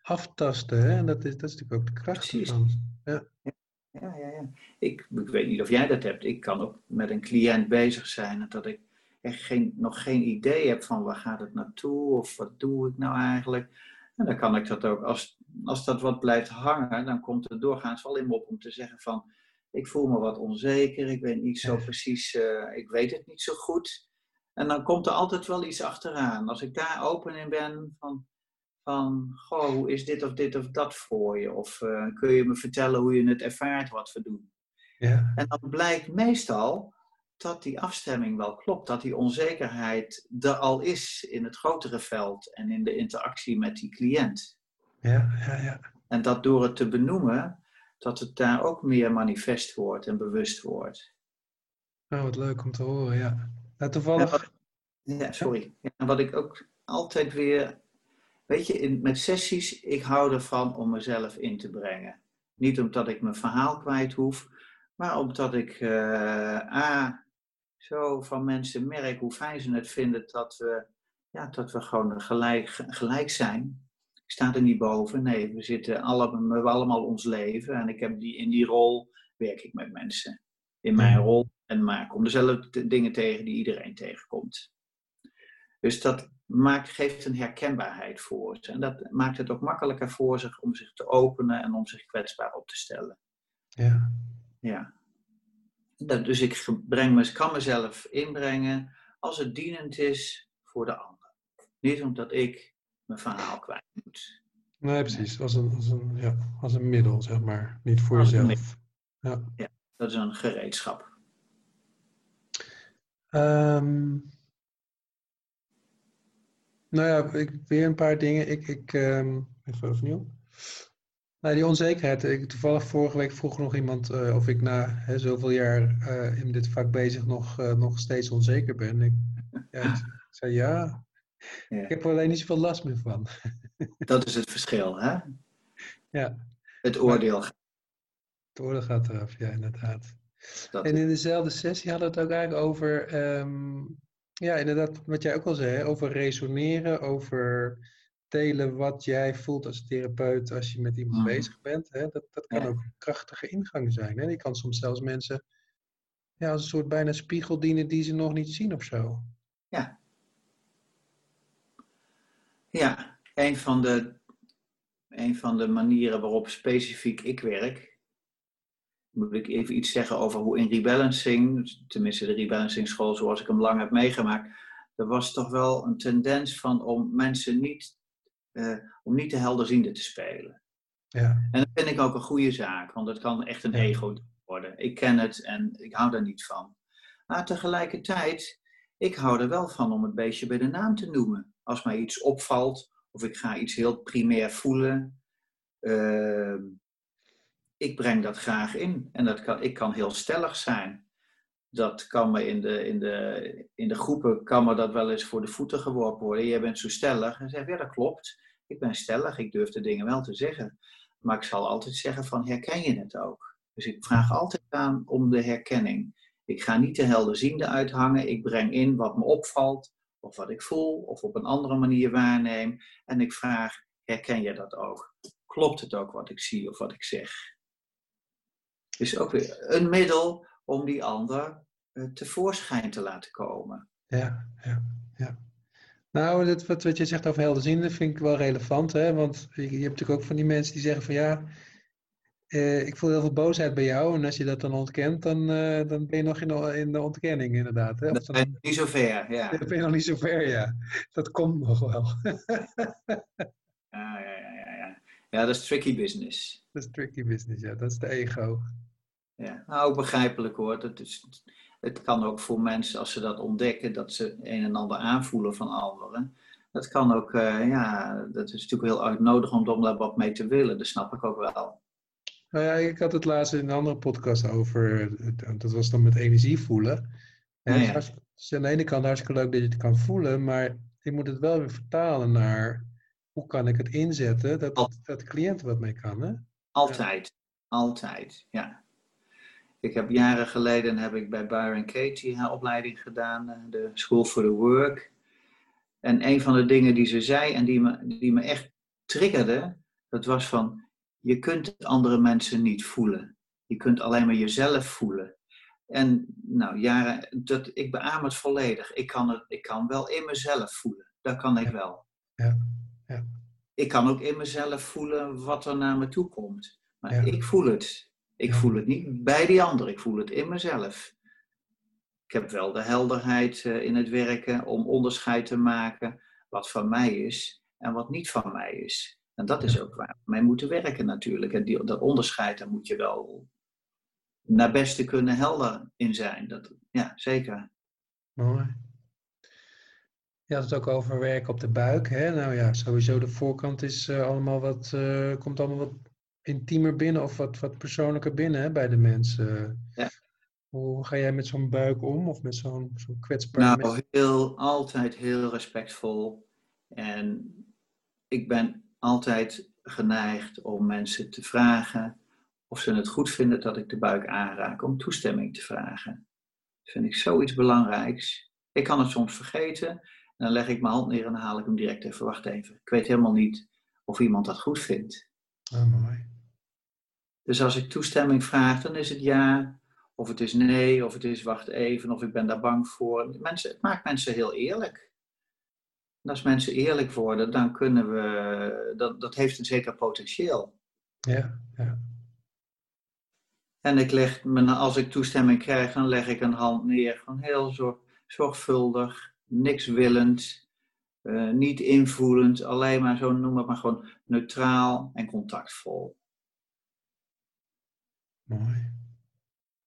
aftasten. Hè? En dat is, dat is natuurlijk ook de kracht Precies. ervan. Ja. Ja, ja, ja. Ik, ik weet niet of jij dat hebt. Ik kan ook met een cliënt bezig zijn dat ik echt geen, nog geen idee heb van waar gaat het naartoe of wat doe ik nou eigenlijk. En dan kan ik dat ook, als, als dat wat blijft hangen, dan komt er doorgaans wel in me op om te zeggen van, ik voel me wat onzeker, ik weet niet zo precies, uh, ik weet het niet zo goed. En dan komt er altijd wel iets achteraan. Als ik daar open in ben van, van goh, hoe is dit of dit of dat voor je? Of uh, kun je me vertellen hoe je het ervaart wat we doen? Ja. En dan blijkt meestal dat die afstemming wel klopt, dat die onzekerheid er al is in het grotere veld en in de interactie met die cliënt. Ja, ja, ja. En dat door het te benoemen, dat het daar ook meer manifest wordt en bewust wordt. Nou, wat leuk om te horen, ja. Nou, toevallig... Ja, wat, ja sorry. Ja, wat ik ook altijd weer... Weet je, in, met sessies, ik hou ervan om mezelf in te brengen. Niet omdat ik mijn verhaal kwijt hoef, maar omdat ik uh, A, zo van mensen merk hoe fijn ze het vinden dat we, ja, dat we gewoon gelijk, gelijk zijn. Ik sta er niet boven. Nee, we zitten allemaal, we hebben allemaal ons leven. En ik heb die, in die rol werk ik met mensen. In mijn rol. En maar ik kom dezelfde dingen tegen die iedereen tegenkomt. Dus dat maakt, geeft een herkenbaarheid voor ze. En dat maakt het ook makkelijker voor zich om zich te openen en om zich kwetsbaar op te stellen. Ja. Ja. Dat, dus ik breng, kan mezelf inbrengen als het dienend is voor de ander. Niet omdat ik mijn verhaal kwijt moet. Nee, precies. Als een, als een, ja, als een middel, zeg maar. Niet voor jezelf. Ja. ja, dat is een gereedschap. Um, nou ja, ik, weer een paar dingen. Ik, ik um, even overnieuw. Nou, die onzekerheid. Ik, toevallig vorige week vroeg nog iemand uh, of ik na hè, zoveel jaar uh, in dit vak bezig nog, uh, nog steeds onzeker ben. Ik, ja, ik zei ja. ja. Ik heb er alleen niet zoveel last meer van. [LAUGHS] Dat is het verschil, hè? Ja. Het oordeel. Het oordeel gaat eraf, ja, inderdaad. Dat en in dezelfde sessie hadden we het ook eigenlijk over, um, ja, inderdaad, wat jij ook al zei, over resoneren, over delen wat jij voelt als therapeut als je met iemand mm. bezig bent. Hè? Dat, dat kan ja. ook een krachtige ingang zijn. Hè? Die kan soms zelfs mensen ja, als een soort bijna spiegel dienen die ze nog niet zien of zo. Ja. Ja, een van de, een van de manieren waarop specifiek ik werk, moet ik even iets zeggen over hoe in rebalancing, tenminste de rebalancing school zoals ik hem lang heb meegemaakt, er was toch wel een tendens van om mensen niet uh, om niet de helderziende te spelen. Ja. En dat vind ik ook een goede zaak, want dat kan echt een ego worden. Ik ken het en ik hou er niet van. Maar tegelijkertijd, ik hou er wel van om het beestje bij de naam te noemen. Als mij iets opvalt of ik ga iets heel primair voelen. Uh, ik breng dat graag in. En dat kan, ik kan heel stellig zijn. Dat kan me in de, in, de, in de groepen kan me dat wel eens voor de voeten geworpen worden. Jij bent zo stellig. En zeg ja, dat klopt. Ik ben stellig. Ik durf de dingen wel te zeggen. Maar ik zal altijd zeggen van, herken je het ook? Dus ik vraag altijd aan om de herkenning. Ik ga niet de helderziende uithangen. Ik breng in wat me opvalt, of wat ik voel, of op een andere manier waarneem. En ik vraag, herken je dat ook? Klopt het ook wat ik zie of wat ik zeg? Dus ook weer een middel om die ander uh, tevoorschijn te laten komen. Ja, ja. Nou, dat, wat, wat je zegt over helderziende vind ik wel relevant. Hè? Want je, je hebt natuurlijk ook van die mensen die zeggen van ja, eh, ik voel heel veel boosheid bij jou. En als je dat dan ontkent, dan, uh, dan ben je nog in de, in de ontkenning inderdaad. Hè? Of dan, ben je niet zo ver, ja. [LAUGHS] Dan ben je nog niet zo ver, ja. Dat komt nog wel. [LAUGHS] ja, ja, ja, ja. Ja, dat is tricky business. Dat is tricky business, ja. Dat is de ego. Ja, nou, begrijpelijk hoor. Dat is, het kan ook voor mensen, als ze dat ontdekken, dat ze een en ander aanvoelen van anderen. Dat kan ook, uh, ja, dat is natuurlijk heel uitnodig om, daar wat mee te willen. Dat snap ik ook wel. Nou ja, ik had het laatst in een andere podcast over, dat was dan met energie voelen. En ja, ja. Het is aan de ene kant hartstikke leuk dat je het kan voelen, maar je moet het wel weer vertalen naar hoe kan ik het inzetten dat, dat de cliënt wat mee kan. Hè? Altijd, ja. altijd, ja. Ik heb jaren geleden heb ik bij Byron Katie haar opleiding gedaan, eh, de School for the Work. En een van de dingen die ze zei en die me, die me echt triggerde, dat was van, je kunt andere mensen niet voelen. Je kunt alleen maar jezelf voelen. En nou, jaren, dat, ik beaam het volledig. Ik kan, het, ik kan wel in mezelf voelen. Dat kan ik wel. Ja. Ja. Ik kan ook in mezelf voelen wat er naar me toe komt. Maar ja. ik voel het. Ik voel het niet bij die ander, ik voel het in mezelf. Ik heb wel de helderheid uh, in het werken om onderscheid te maken wat van mij is en wat niet van mij is. En dat is ook waar we mee moeten werken natuurlijk. En die, dat onderscheid, daar moet je wel naar beste kunnen helder in zijn. Dat, ja, zeker. Mooi. Je had het ook over werk op de buik. Hè? Nou ja, sowieso de voorkant is uh, allemaal wat, uh, komt allemaal wat intiemer binnen of wat, wat persoonlijker binnen hè, bij de mensen. Ja. Hoe ga jij met zo'n buik om of met zo'n zo kwetsbaar? Nou, heel, altijd heel respectvol. En ik ben altijd geneigd om mensen te vragen of ze het goed vinden dat ik de buik aanraak, om toestemming te vragen. Dat vind ik zoiets belangrijks. Ik kan het soms vergeten en dan leg ik mijn hand neer en dan haal ik hem direct even. Wacht even, ik weet helemaal niet of iemand dat goed vindt. Oh, mooi. Dus als ik toestemming vraag, dan is het ja, of het is nee, of het is wacht even, of ik ben daar bang voor. Mensen, het maakt mensen heel eerlijk. En als mensen eerlijk worden, dan kunnen we, dat, dat heeft een zeker potentieel. Ja, ja. En ik leg, als ik toestemming krijg, dan leg ik een hand neer, gewoon heel zorg, zorgvuldig, niks willend, uh, niet invoelend, alleen maar zo noem het maar gewoon neutraal en contactvol. Mooi.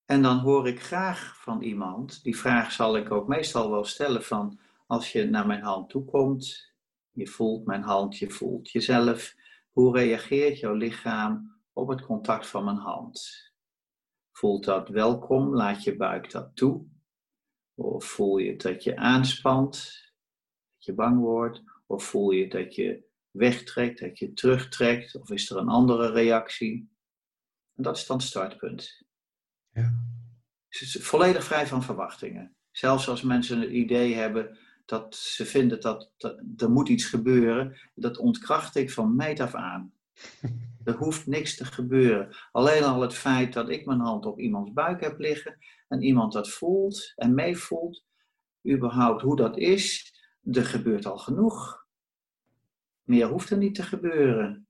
En dan hoor ik graag van iemand, die vraag zal ik ook meestal wel stellen van, als je naar mijn hand toe komt, je voelt mijn hand, je voelt jezelf, hoe reageert jouw lichaam op het contact van mijn hand? Voelt dat welkom? Laat je buik dat toe? Of voel je dat je aanspant, dat je bang wordt? Of voel je dat je wegtrekt, dat je terugtrekt? Of is er een andere reactie? En dat is dan het startpunt. Ja. Dus het is volledig vrij van verwachtingen. Zelfs als mensen het idee hebben dat ze vinden dat, dat er moet iets gebeuren, dat ontkracht ik van meet af aan. [LAUGHS] Er hoeft niks te gebeuren. Alleen al het feit dat ik mijn hand op iemands buik heb liggen en iemand dat voelt en meevoelt, überhaupt hoe dat is, er gebeurt al genoeg. Meer hoeft er niet te gebeuren.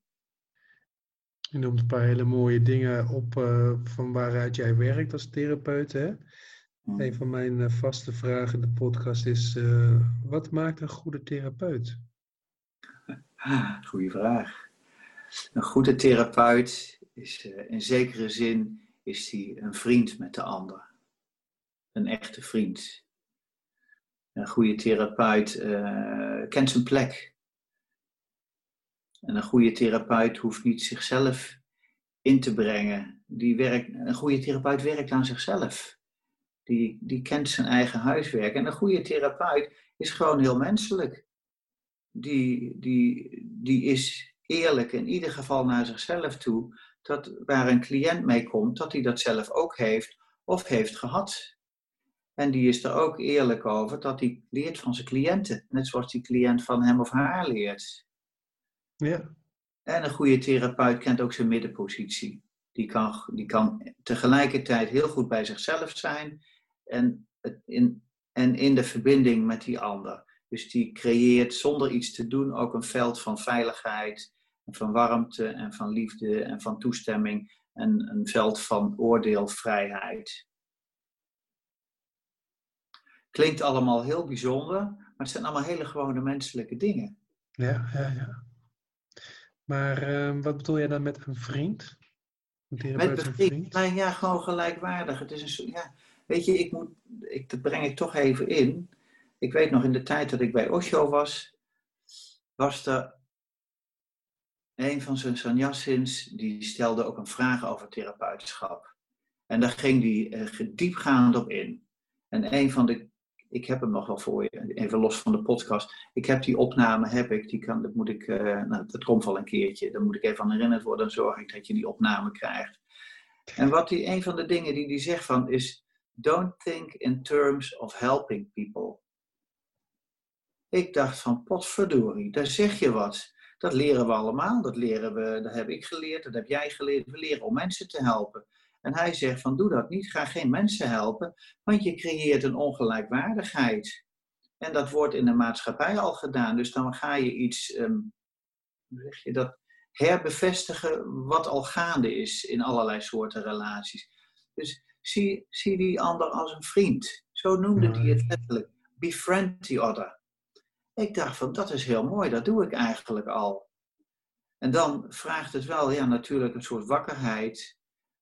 Je noemt een paar hele mooie dingen op uh, van waaruit jij werkt als therapeut. Hè? Mm. Een van mijn uh, vaste vragen in de podcast is: uh, wat maakt een goede therapeut? Goeie vraag. Een goede therapeut is in zekere zin is hij een vriend met de ander. Een echte vriend. Een goede therapeut kent zijn plek. En een goede therapeut hoeft niet zichzelf in te brengen. Die werkt, een goede therapeut werkt aan zichzelf. Die, die kent zijn eigen huiswerk. En een goede therapeut is gewoon heel menselijk. Die, die, die is eerlijk in ieder geval naar zichzelf toe. Dat waar een cliënt mee komt, dat hij dat zelf ook heeft of heeft gehad. En die is er ook eerlijk over dat hij leert van zijn cliënten. Net zoals die cliënt van hem of haar leert. Ja. En een goede therapeut kent ook zijn middenpositie. Die kan, die kan tegelijkertijd heel goed bij zichzelf zijn en in, en in de verbinding met die ander. Dus die creëert zonder iets te doen ook een veld van veiligheid, en van warmte en van liefde en van toestemming en een veld van oordeelvrijheid. Klinkt allemaal heel bijzonder, maar het zijn allemaal hele gewone menselijke dingen. Ja, ja, ja. Maar uh, wat bedoel jij dan met een vriend? Een met een vriend? Nou ja, gewoon gelijkwaardig. Het is een, ja, weet je, ik moet, ik, dat breng ik toch even in. Ik weet nog in de tijd dat ik bij Osho was, was er een van zijn sannyasins, die stelde ook een vraag over therapeutschap. En daar ging die uh, diepgaand op in. En een van de ik heb hem nog wel voor je, even los van de podcast. Ik heb die opname, heb ik, die kan, dat moet ik, uh, nou, dat komt wel een keertje, daar moet ik even aan herinnerd worden, dan zorg ik dat je die opname krijgt. En wat die, een van de dingen die die zegt van is, don't think in terms of helping people. Ik dacht van, potverdorie, daar zeg je wat. Dat leren we allemaal, dat leren we, dat heb ik geleerd, dat heb jij geleerd. We leren om mensen te helpen. En hij zegt van doe dat niet, ga geen mensen helpen, want je creëert een ongelijkwaardigheid. En dat wordt in de maatschappij al gedaan. Dus dan ga je iets, um, hoe zeg je dat, herbevestigen wat al gaande is in allerlei soorten relaties. Dus zie, zie die ander als een vriend. Zo noemde hij het letterlijk. Befriend the other. Ik dacht van dat is heel mooi, dat doe ik eigenlijk al. En dan vraagt het wel, ja, natuurlijk een soort wakkerheid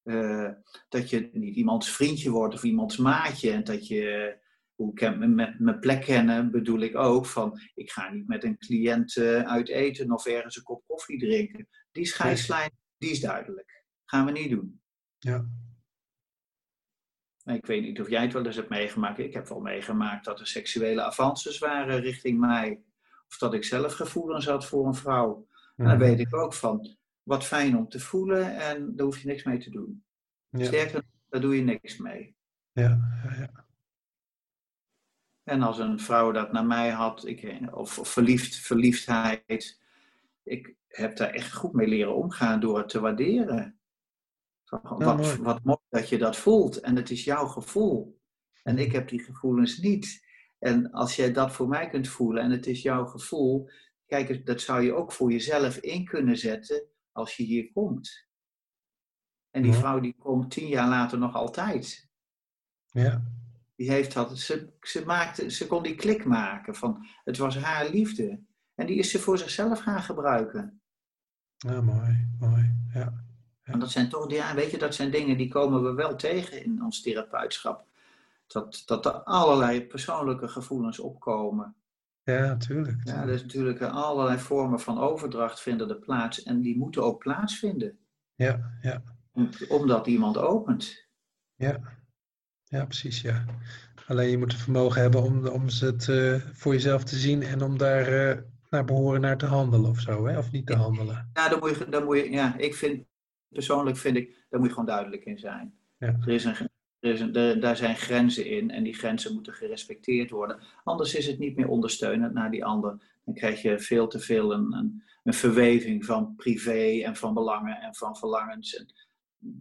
uh, dat je niet iemands vriendje wordt of iemands maatje. En dat je, hoe ik met mijn plek kennen, bedoel ik ook van, ik ga niet met een cliënt uh, uit eten of ergens een kop koffie drinken. Die scheidslijn, die is duidelijk. Gaan we niet doen. Ja. Ik weet niet of jij het wel eens hebt meegemaakt. Ik heb wel meegemaakt dat er seksuele avances waren richting mij. Of dat ik zelf gevoelens had voor een vrouw. En dan weet ik ook van, wat fijn om te voelen en daar hoef je niks mee te doen. Ja. Sterker, daar doe je niks mee. Ja, ja, ja. En als een vrouw dat naar mij had, ik, of, of verliefd, verliefdheid, ik heb daar echt goed mee leren omgaan door het te waarderen. Wat, mooi. wat mooi dat je dat voelt en het is jouw gevoel. En ik heb die gevoelens niet. En als jij dat voor mij kunt voelen en het is jouw gevoel, kijk, dat zou je ook voor jezelf in kunnen zetten als je hier komt. En die vrouw die komt tien jaar later nog altijd. Ja. Die heeft dat, ze, ze, maakte, ze kon die klik maken van het was haar liefde. En die is ze voor zichzelf gaan gebruiken. Ja, mooi, mooi. Ja. ja. En dat zijn toch, ja, weet je, dat zijn dingen die komen we wel tegen in ons therapeutschap. Dat, dat er allerlei persoonlijke gevoelens opkomen. Ja, natuurlijk. Ja, er is natuurlijk allerlei vormen van overdracht vinden er plaats en die moeten ook plaatsvinden. Ja, ja. Omdat iemand opent. Ja, ja precies, ja. Alleen je moet het vermogen hebben om, om het uh, voor jezelf te zien en om daar uh, naar behoren naar te handelen of zo, hè? of niet te handelen. Ja, dan moet je, dan moet je, ja ik vind, persoonlijk vind ik, daar moet je gewoon duidelijk in zijn. Ja. Er is een, daar zijn grenzen in en die grenzen moeten gerespecteerd worden. Anders is het niet meer ondersteunend naar die ander. Dan krijg je veel te veel een, een, een verweving van privé en van belangen en van verlangens. En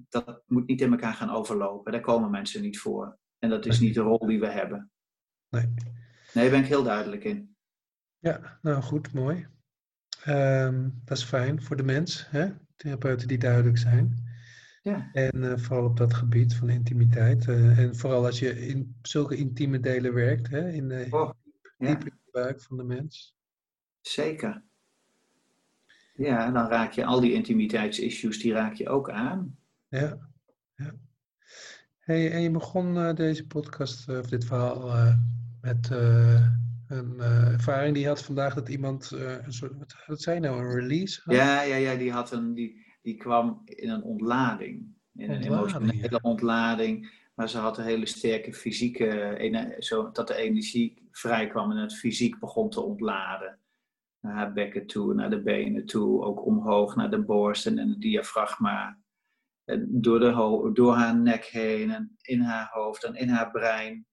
dat moet niet in elkaar gaan overlopen. Daar komen mensen niet voor. En dat is niet de rol die we hebben. Nee. Nee, daar ben ik heel duidelijk in. Ja, nou goed, mooi. Um, dat is fijn voor de mens, hè? therapeuten die duidelijk zijn. Ja. En uh, vooral op dat gebied van intimiteit. Uh, en vooral als je in zulke intieme delen werkt, hè, in de oh, ja. diepe buik van de mens. Zeker. Ja, dan raak je al die intimiteitsissues, die raak je ook aan. Ja. ja. Hey, en je begon uh, deze podcast, of dit verhaal, met een ervaring die je had vandaag dat iemand, een soort, wat, wat zei nou, een release had? Ja, ja, ja die, had een, die, die kwam in een ontlading. In een emotionele ja. ontlading. Maar ze had een hele sterke fysieke, zo, dat de energie vrij kwam en het fysiek begon te ontladen. Naar haar bekken toe, naar de benen toe, ook omhoog naar de borst en het diafragma. En door, de door haar nek heen en in haar hoofd en in haar brein.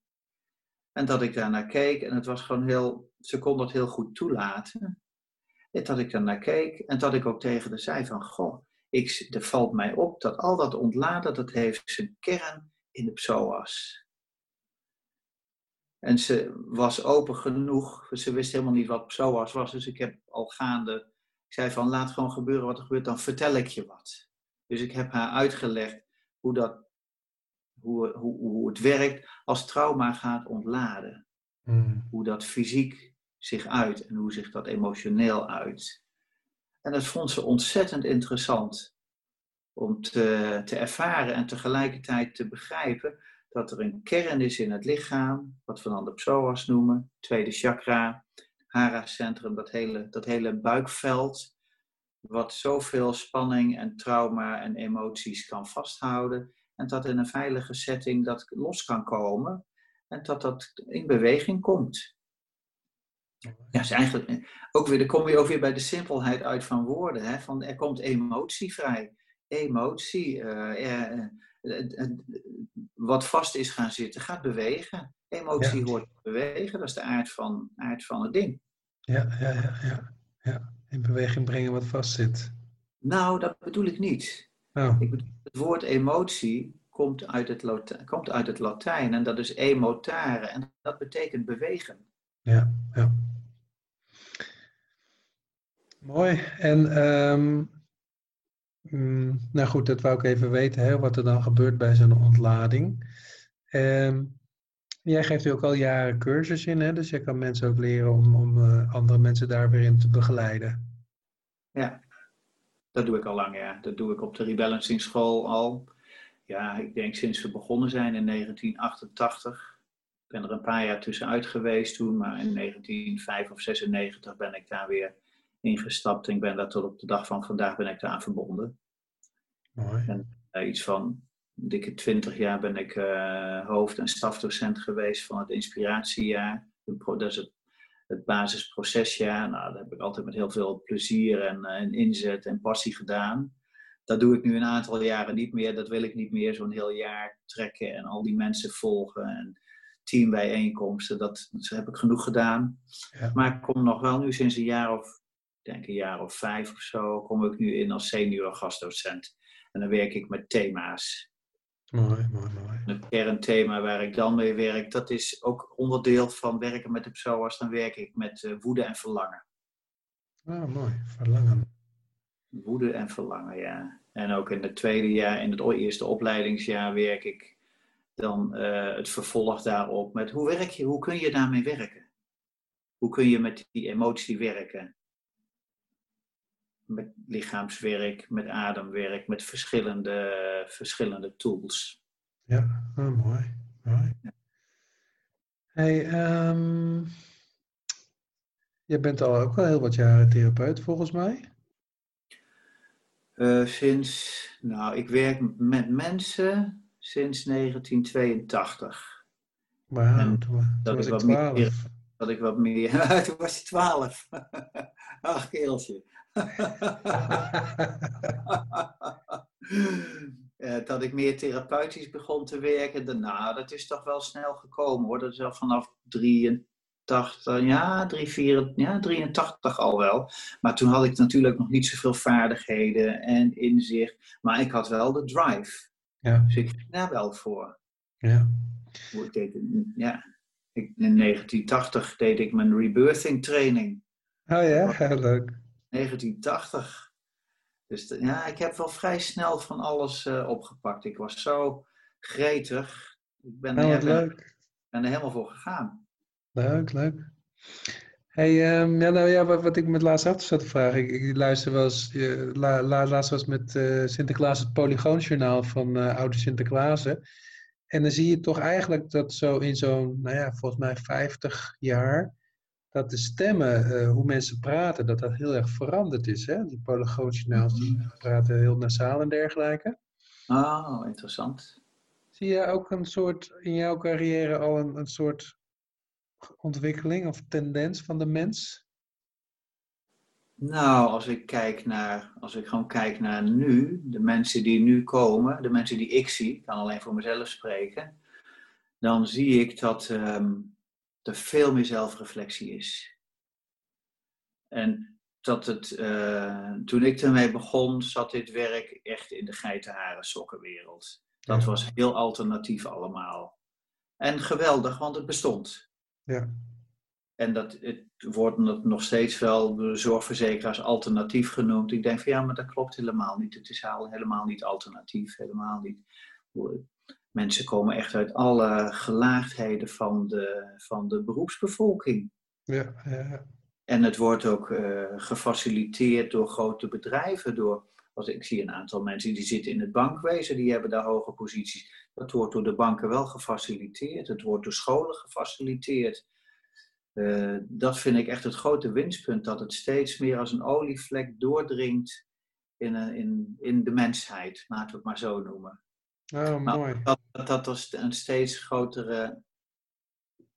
En dat ik daarnaar keek en het was gewoon heel, ze kon dat heel goed toelaten. En dat ik daarnaar keek en dat ik ook tegen haar zei van, goh, ik, er valt mij op dat al dat ontladen, dat heeft zijn kern in de psoas. En ze was open genoeg, ze wist helemaal niet wat psoas was, dus ik heb al gaande, ik zei van laat gewoon gebeuren wat er gebeurt, dan vertel ik je wat. Dus ik heb haar uitgelegd hoe, dat, hoe, hoe, hoe het werkt als trauma gaat ontladen. Hmm. Hoe dat fysiek zich uit en hoe zich dat emotioneel uit. En dat vond ze ontzettend interessant om te, te ervaren en tegelijkertijd te begrijpen dat er een kern is in het lichaam, wat we dan de psoas noemen, tweede chakra, hara-centrum, dat hele, dat hele buikveld, wat zoveel spanning en trauma en emoties kan vasthouden. En dat in een veilige setting dat los kan komen en dat dat in beweging komt. Ja, is eigenlijk ook weer, dan kom je ook weer bij de simpelheid uit van woorden. Hè? Van er komt emotie vrij. Emotie, uh, uh, wat vast is gaan zitten, gaat bewegen. Emotie hoort bewegen, dat is de aard van, aard van het ding. Ja, ja, ja, ja. ja. In beweging brengen wat vastzit. Nou, dat bedoel ik niet. Oh. Ik bedoel, het woord emotie komt uit, het Latijn, komt uit het Latijn en dat is emotare en dat betekent bewegen. Ja, ja. Mooi. En um, nou goed, dat wou ik even weten, hè, wat er dan gebeurt bij zo'n ontlading. Um, jij geeft ook al jaren cursus in, hè? dus je kan mensen ook leren om, om uh, andere mensen daar weer in te begeleiden. Ja, dat doe ik al lang, ja. Dat doe ik op de rebalancing school al. Ja, ik denk sinds we begonnen zijn in 1988. Ik ben er een paar jaar tussenuit geweest toen, maar in 1995 of 96 ben ik daar weer ingestapt. En ik ben daar tot op de dag van vandaag ben ik daar aan verbonden. Mooi. En uh, iets van dikke twintig jaar ben ik uh, hoofd- en stafdocent geweest van het inspiratiejaar. Dat is het, het basisprocesjaar. Nou, dat heb ik altijd met heel veel plezier en, uh, en inzet en passie gedaan. Dat doe ik nu een aantal jaren niet meer. Dat wil ik niet meer zo'n heel jaar trekken en al die mensen volgen. En teambijeenkomsten, dat, dat heb ik genoeg gedaan. Ja. Maar ik kom nog wel nu sinds een jaar of, denk een jaar of vijf of zo, kom ik nu in als senior gastdocent. En dan werk ik met thema's. Mooi, mooi, mooi. Het kernthema waar ik dan mee werk, dat is ook onderdeel van werken met de psoas. Dan werk ik met uh, woede en verlangen. Ah, mooi. Verlangen. Woede en verlangen, ja. En ook in het tweede jaar, in het eerste opleidingsjaar, werk ik dan uh, het vervolg daarop met hoe werk je, hoe kun je daarmee werken? Hoe kun je met die emotie werken? Met lichaamswerk, met ademwerk, met verschillende, verschillende tools. Ja, oh, mooi. mooi. Ja. Hey, um, je bent al ook al heel wat jaren therapeut volgens mij. Uh, sinds, nou, ik werk met mensen sinds 1982. Wauw, toen, toen dat was ik wat 12. Meer, dat ik wat meer, [LAUGHS] toen was je 12. [LAUGHS] Ach, keeltje. [LAUGHS] dat ik meer therapeutisch begon te werken, daarna, dat is toch wel snel gekomen hoor. Dat is al vanaf 83, ja, 3, 4, ja, 83 al wel. Maar toen had ik natuurlijk nog niet zoveel vaardigheden en inzicht. Maar ik had wel de drive. Ja. Dus ik ging daar wel voor. Ja. Ik deed, ja. in 1980 deed ik mijn rebirthing training. Oh ja, heel [LAUGHS] leuk. 1980. Dus ja, ik heb wel vrij snel van alles uh, opgepakt. Ik was zo gretig. Ik ben, nou, er, leuk. ben er helemaal voor gegaan. Leuk, leuk. Hey, um, ja, nou ja, wat, wat ik met laatst af zat te vragen. Ik, ik luister wel eens, uh, la, la, laatst was met uh, Sinterklaas het Polygoonjournaal van uh, Oude Sinterklaas. En dan zie je toch eigenlijk dat zo in zo'n, nou ja, volgens mij 50 jaar, dat de stemmen, uh, hoe mensen praten, dat dat heel erg veranderd is. Hè? Die polygoonchinaals die praten heel nasaal en dergelijke. Oh, interessant. Zie je ook een soort, in jouw carrière al een, een soort ontwikkeling of tendens van de mens? Nou, als ik kijk naar, als ik gewoon kijk naar nu, de mensen die nu komen, de mensen die ik zie, ik kan alleen voor mezelf spreken, dan zie ik dat um, er veel meer zelfreflectie is. En dat het, uh, toen ik ermee begon, zat dit werk echt in de geitenharen sokkenwereld. Dat was heel alternatief allemaal. En geweldig, want het bestond. Ja. En dat, het wordt nog steeds wel door de zorgverzekeraars alternatief genoemd. Ik denk van ja, maar dat klopt helemaal niet. Het is helemaal niet alternatief, helemaal niet. Mensen komen echt uit alle gelaagdheden van de, van de beroepsbevolking. Ja, ja. En het wordt ook uh, gefaciliteerd door grote bedrijven, door als ik zie een aantal mensen die zitten in het bankwezen, die hebben daar hoge posities. Dat wordt door de banken wel gefaciliteerd. Het wordt door scholen gefaciliteerd. Uh, dat vind ik echt het grote winstpunt, dat het steeds meer als een olievlek doordringt in, in, in de mensheid, laten we het maar zo noemen. Oh, mooi. Dat, dat, dat er een steeds grotere,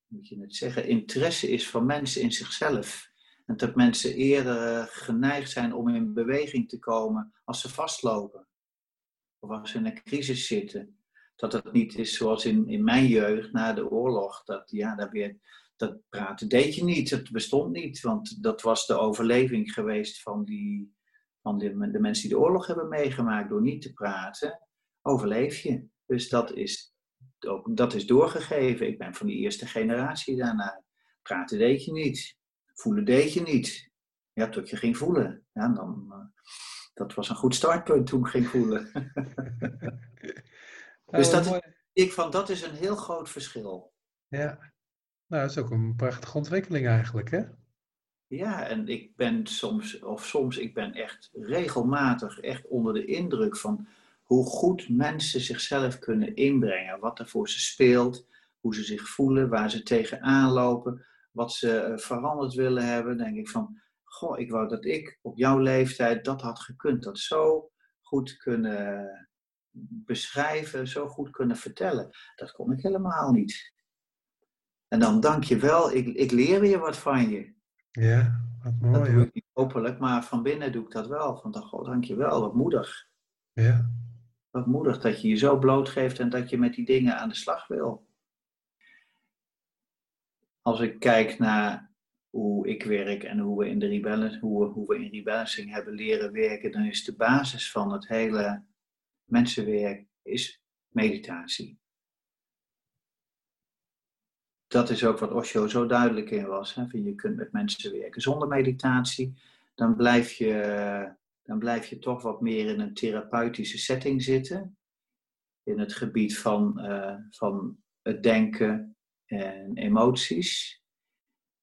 moet je het zeggen, interesse is van mensen in zichzelf. En dat mensen eerder geneigd zijn om in beweging te komen als ze vastlopen. Of als ze in een crisis zitten. Dat het niet is zoals in, in mijn jeugd na de oorlog. Dat, ja, daar weer, dat praten deed je niet. Het bestond niet. Want dat was de overleving geweest van, die, van de, de mensen die de oorlog hebben meegemaakt. Door niet te praten, overleef je. Dus dat is, ook, dat is doorgegeven. Ik ben van die eerste generatie daarna. Praten deed je niet voelen deed je niet. Ja, tot je ging voelen. Ja, dan, uh, dat was een goed startpunt toen ik ging voelen. [LAUGHS] dus oh, dat, ik van, dat is een heel groot verschil. Ja, nou, dat is ook een prachtige ontwikkeling eigenlijk, hè? Ja, en ik ben soms, of soms, ik ben echt regelmatig echt onder de indruk van hoe goed mensen zichzelf kunnen inbrengen. Wat er voor ze speelt, hoe ze zich voelen, waar ze tegenaan lopen wat ze eh, veranderd willen hebben, denk ik van, goh, ik wou dat ik op jouw leeftijd dat had gekund. Dat zo goed kunnen beschrijven, zo goed kunnen vertellen. Dat kon ik helemaal niet. En dan dank je wel, ik, ik leer weer wat van je. Ja, wat mooi. Dat doe ik niet openlijk, maar van binnen doe ik dat wel. Van, goh, dank je wel, wat moedig. Ja. Wat moedig dat je je zo blootgeeft en dat je met die dingen aan de slag wil als ik kijk naar hoe ik werk en hoe we in, de rebalance, hoe we, hoe we in rebalancing hebben leren werken, dan is de basis van het hele mensenwerk is meditatie. Dat is ook wat Osho zo duidelijk in was. Hè? Je kunt met mensen werken zonder meditatie, dan blijf, je, dan blijf je toch wat meer in een therapeutische setting zitten. In het gebied van, uh, van het denken, en emoties.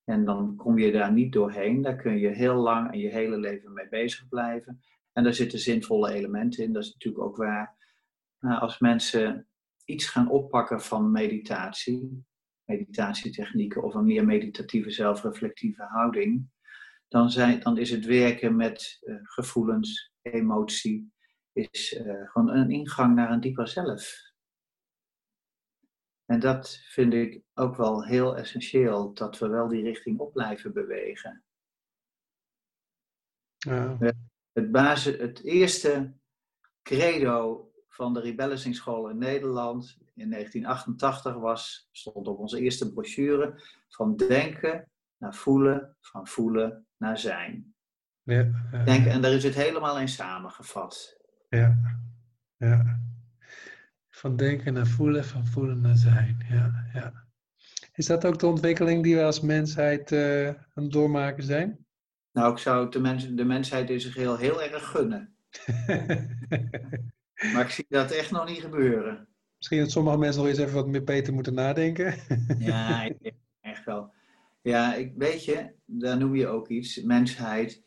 En dan kom je daar niet doorheen. Daar kun je heel lang en je hele leven mee bezig blijven. En daar zitten zinvolle elementen in. Dat is natuurlijk ook waar. Nou, als mensen iets gaan oppakken van meditatie, meditatietechnieken of een meer meditatieve zelfreflectieve houding, dan, zijn, dan is het werken met uh, gevoelens, emotie, is uh, gewoon een ingang naar een dieper zelf. En dat vind ik ook wel heel essentieel, dat we wel die richting op blijven bewegen. Ja. Het, basis, het eerste credo van de rebellingsschool in Nederland in 1988 was, stond op onze eerste brochure, van denken naar voelen, van voelen naar zijn. Ja, ja, Denken, en daar is het helemaal in samengevat. Ja, ja. Van denken naar voelen, van voelen naar zijn. Ja, ja. Is dat ook de ontwikkeling die we als mensheid uh, aan het doormaken zijn? Nou, ik zou de, mens, de mensheid in zich heel, heel erg gunnen. [LAUGHS] maar ik zie dat echt nog niet gebeuren. Misschien dat sommige mensen nog eens even wat meer beter moeten nadenken. ja, [LAUGHS] echt wel. Ja, ik, weet je, daar noem je ook iets, mensheid.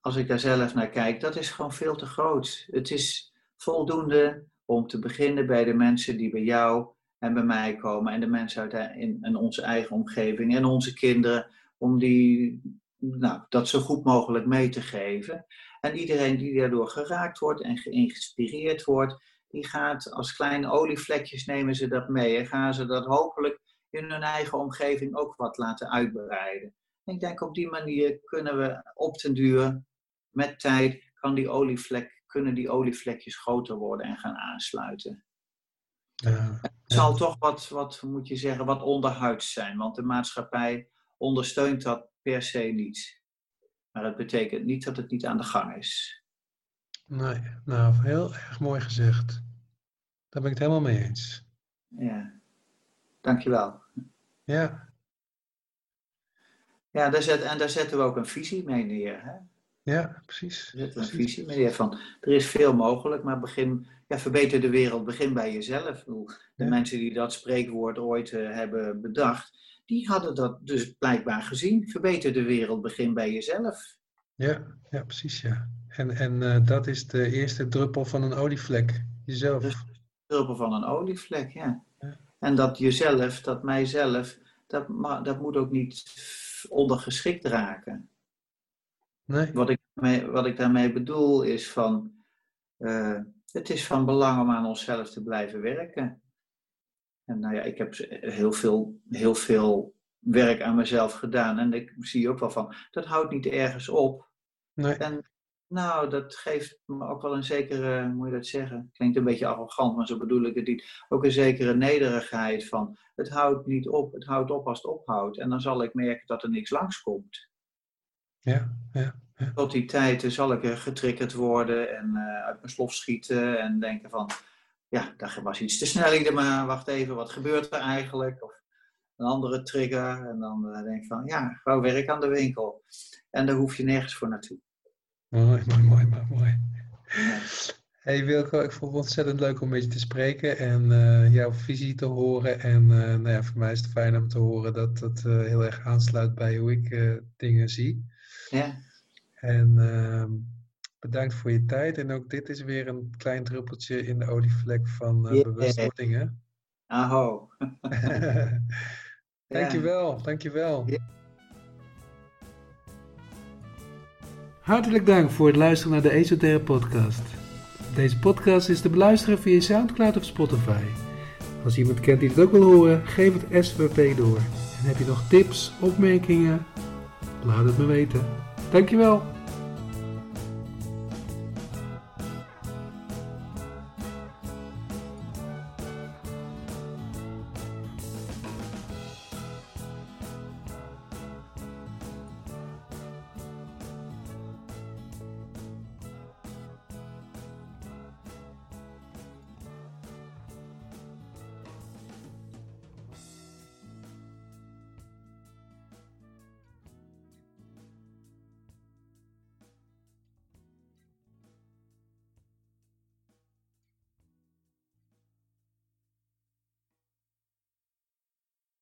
Als ik daar zelf naar kijk, dat is gewoon veel te groot. Het is voldoende om te beginnen bij de mensen die bij jou en bij mij komen en de mensen uit in, onze eigen omgeving en onze kinderen, om die, nou, dat zo goed mogelijk mee te geven. En iedereen die daardoor geraakt wordt en geïnspireerd wordt, die gaat als kleine olievlekjes nemen ze dat mee en gaan ze dat hopelijk in hun eigen omgeving ook wat laten uitbreiden. En ik denk op die manier kunnen we op den duur, met tijd, kan die olievlek, kunnen die olievlekjes groter worden en gaan aansluiten. Ja, het zal toch wat, wat, moet je zeggen, wat onderhuids zijn, want de maatschappij ondersteunt dat per se niet. Maar dat betekent niet dat het niet aan de gang is. Nee, nou, heel erg mooi gezegd. Daar ben ik het helemaal mee eens. Ja, dankjewel. Ja. Ja, daar zet, en daar zetten we ook een visie mee neer. Hè? Ja, precies. Daar zetten we een visie mee neer van, er is veel mogelijk, maar begin, ja, verbeter de wereld, begin bij jezelf. De mensen die dat spreekwoord ooit uh, hebben bedacht, die hadden dat dus blijkbaar gezien. Verbeter de wereld, begin bij jezelf. Ja, ja precies ja. En, en uh, dat is de eerste druppel van een olievlek, jezelf. De druppel van een olievlek, ja. En dat jezelf, dat mijzelf, dat, dat moet ook niet ondergeschikt raken. Nee. Wat, ik, wat ik daarmee bedoel is van, uh, het is van belang om aan onszelf te blijven werken. En nou ja, ik heb heel veel, heel veel werk aan mezelf gedaan. En ik zie ook wel van, dat houdt niet ergens op. Nee. En nou, dat geeft me ook wel een zekere, hoe moet je dat zeggen? Klinkt een beetje arrogant, maar zo bedoel ik het niet. Ook een zekere nederigheid van, het houdt niet op, het houdt op als het ophoudt. En dan zal ik merken dat er niks langskomt. Ja, ja. ja. Tot die tijd zal ik er getriggerd worden en uh, uit mijn slof schieten en denken van, ja, dat was iets te snel ieder maar, wacht even, wat gebeurt er eigenlijk? Of een andere trigger en dan uh, denk ik van, ja, gauw werk aan de winkel. En daar hoef je nergens voor naartoe. Mooi, mooi, mooi, mooi. mooi. Hey Wilco, ik vond het ontzettend leuk om met je te spreken en uh, jouw visie te horen. En uh, nou ja, voor mij is het fijn om te horen dat het uh, heel erg aansluit bij hoe ik dingen zie. Ja. En ehm, bedankt voor je tijd. En ook dit is weer een klein druppeltje in de olievlek van yeah. bewustwording. Hè? Aho. [LAUGHS] [LAUGHS] dankjewel, dankjewel. Yeah. Hartelijk dank voor het luisteren naar de Esoterre podcast. Deze podcast is te beluisteren via Soundcloud of Spotify. Als iemand kent die het ook wil horen, geef het SWP door. En heb je nog tips, opmerkingen? Laat het me weten. Dankjewel.